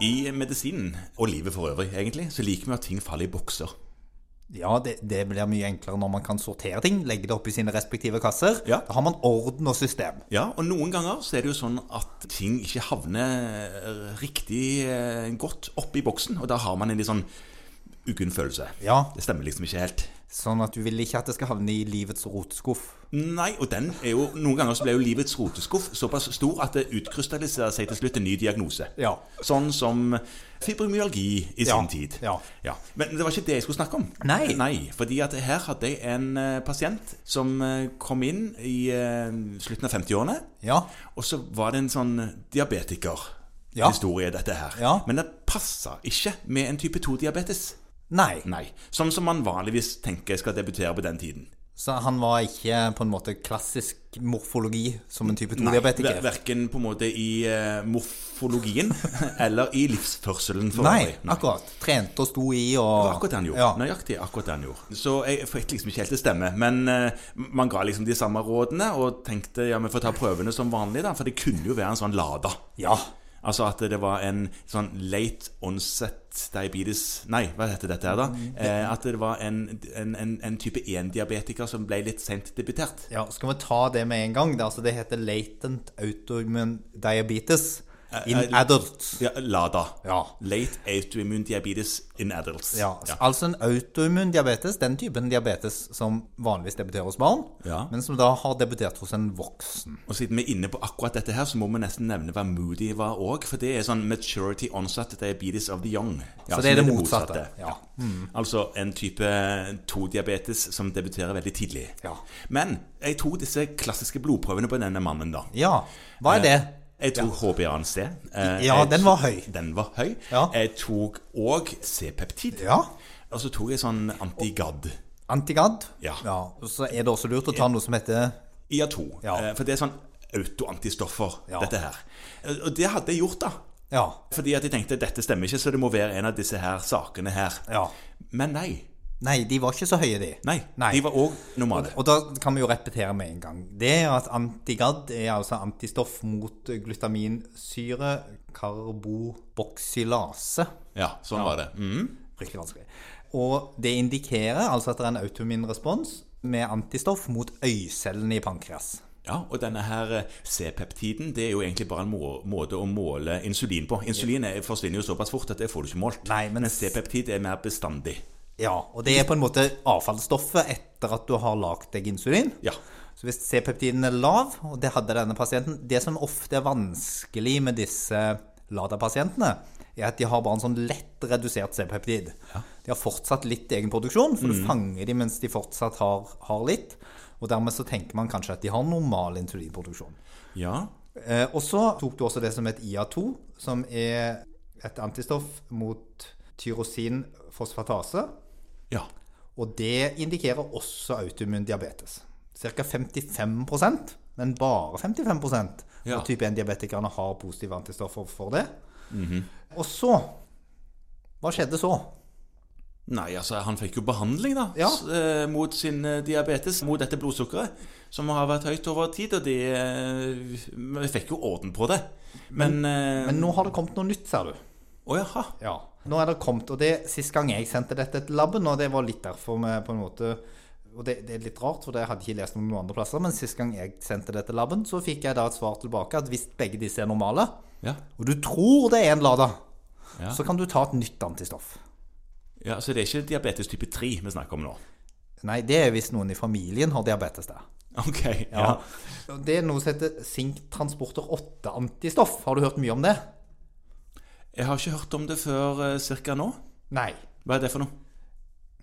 I medisinen, og livet for øvrig, egentlig, så liker vi at ting faller i bokser. Ja, det, det blir mye enklere når man kan sortere ting, legge det opp i sine respektive kasser. Ja. Da har man orden og system. Ja, og noen ganger så er det jo sånn at ting ikke havner riktig eh, godt oppi boksen, og da har man en litt sånn uggen følelse. Ja. Det stemmer liksom ikke helt. Sånn at du vil ikke at det skal havne i livets roteskuff. Nei, og den er jo Noen ganger så ble jo livets roteskuff såpass stor at det utkrystalliserer seg til slutt en ny diagnose. Ja. Sånn som fibromyalgi i Ja, sin tid. ja. ja. Men det var ikke det jeg skulle snakke om. Nei. Nei, fordi at her hadde jeg en eh, pasient som eh, kom inn i eh, slutten av 50-årene. Ja. Og så var det en sånn Ja. diabetikerhistorie, dette her. Ja. Men det passa ikke med en type 2-diabetes. Nei. Nei. Sånn som man vanligvis tenker skal debutere på den tiden. Så han var ikke på en måte klassisk morfologi som en type 2-diabetiker? ver- Verken på en måte i uh, morfologien eller i livsførselen for Nei, Nei, akkurat. Trente og sto i Det og var akkurat det han gjorde. Ja. Nøyaktig akkurat det han gjorde. Så jeg fikk liksom ikke helt til stemme. Men uh, man ga liksom de samme rådene og tenkte ja, vi får ta prøvene som vanlig, da. For det kunne jo være en sånn Lada. Ja. Altså at det var en sånn late onset diabetes Nei, hva heter dette her, da? Eh, at det var en, en, en, en type 1-diabetiker som ble litt sent debutert. ja. Skal vi ta det med en gang? Det, altså, det heter latent autoimmune diabetes in eh, adults. Ja, LADA. Ja. Late autoimmune diabetes in adults. Ja, Altså en autoimmun diabetes, den typen diabetes som vanligvis debuterer hos barn, Ja. men som da har debutert hos en voksen. Og siden vi er inne på akkurat dette her, så må vi nesten nevne hva Moody var òg. For det er sånn maturity onset diabetes of the young. Ja, Så det er det, det motsatte, ja. Altså en type 2-diabetes som debuterer veldig tidlig. Ja. Men jeg tok disse klassiske blodprøvene på denne mannen, da. Ja, hva er det? Jeg tok HbA1c. Eh, Ja, den var høy. Den var høy. Ja. Jeg tok òg C-peptid. Ja. Og så tok jeg sånn antigad. Antigad? Ja. Og Så er det også lurt å ta noe som heter IA2. Ja. Eh, For det er sånn autoantistoffer, Ja. dette her. Eh, Og det hadde jeg gjort, da. Ja. Fordi at jeg tenkte dette stemmer ikke, så det må være en av disse her sakene her. ja. Men nei. Nei, de var ikke så høye, de. Nei. Nei. De var òg normale. Og da kan vi jo repetere med en gang. Det er at antigad er altså antistoff mot glutaminsyre karboboksylase. Ja, sånn var det. Mm. Riktig vanskelig. Og det indikerer altså at det er en autoimmun respons med antistoff mot øycellene i pankreas. Ja, og denne her eh, C-peptiden det er jo egentlig bare en må måte å måle insulin på. Insulin er, forsvinner jo såpass fort at det får du ikke målt. Nei, men- Men C-peptid er mer bestandig. Ja, og det er på en måte avfallsstoffet etter at du har lagd deg insulin. Ja. Så hvis C-peptiden er lav, og det hadde denne pasienten Det som ofte er vanskelig med disse LADA-pasientene, er at de har bare en sånn lett redusert C-peptid. De har fortsatt litt egenproduksjon, for du fanger de mens de fortsatt har, har litt. Og dermed så tenker man kanskje at de har normal insulinproduksjon. Ja. Eh, og så tok du også det som het IA2, som er et antistoff mot tyrosinfosfatase. Ja. Og det indikerer også autoimmun diabetes. Ca. 55% men bare 55 Ja. av type 1-diabetikerne har positive antistoffer for det. Mhm. Og så Hva skjedde så? Nei, altså, han fikk jo behandling, da. Ja. eh, Mot sin eh, diabetes, mot dette blodsukkeret, som har vært høyt over tid. Og de, eh, Vi fikk jo orden på det. Men eh, Men nå har det kommet noe nytt, ser du. Å jaha. Ja. Nå er det kommet, og det sist gang jeg sendte dette til laben, og det var litt derfor vi på en måte Og det, det er litt rart, for det hadde jeg ikke lest noen andre plasser, men sist gang jeg sendte det til laben, så fikk jeg da et svar tilbake at hvis begge disse er normale, Ja. og du tror det er en Lada, Ja. så kan du ta et nytt antistoff. ja, Så det er ikke diabetes type 3 vi snakker om nå? Nei, det er hvis noen i familien har diabetes der. Ok. Ja. ja. Det er noe som heter sinktransporter 8-antistoff. Har du hørt mye om det? Jeg har ikke hørt om det før ca. cirka nå. Nei. Hva er det for noe?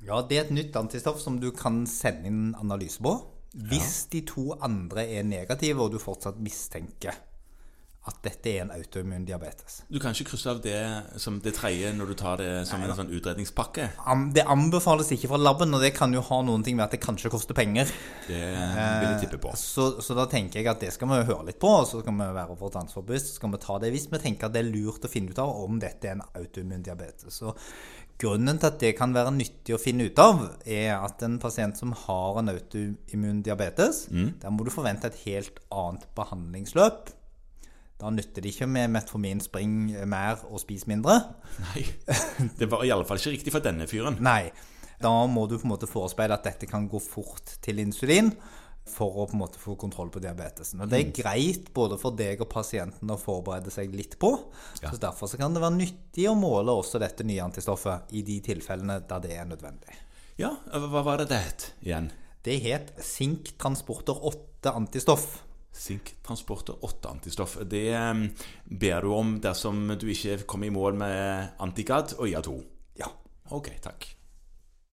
Ja, det er et nytt antistoff som du kan sende inn analyse på. Hvis de to andre er negative, og du fortsatt mistenker at dette er en autoimmun diabetes. Du kan ikke krysse av det som det tredje når du tar det som en sånn utredningspakke. Det anbefales ikke fra laben, og det kan jo ha noen ting med at det kanskje koster penger. Det vil jeg tippe på. Så, så da tenker jeg at det skal vi høre litt på, og så skal vi være vårt ansvar bevisst. Så skal vi ta det hvis vi tenker at det er lurt å finne ut av om dette er en autoimmun diabetes. Så grunnen til at det kan være nyttig å finne ut av, er at en pasient som har en autoimmun diabetes, der må du forvente et helt annet behandlingsløp. Da nytter det ikke med metformin, spring mer og spis mindre. Nei. Det var iallfall ikke riktig for denne fyren. Nei. Da må du på en måte forespeile at dette kan gå fort til insulin for å på en måte få kontroll på diabetesen. Og Det er greit både for deg og pasienten å forberede seg litt på. Ja. Så Derfor så kan det være nyttig å måle også dette nye antistoffet i de tilfellene der det er nødvendig. Ja, hva var det det het igjen? Det het Sinktransporter 8 antistoff. Sinktransporter 8 antistoff. Det ber du om dersom du ikke kommer i mål med Antigad og IA2. Ja. Ok, takk.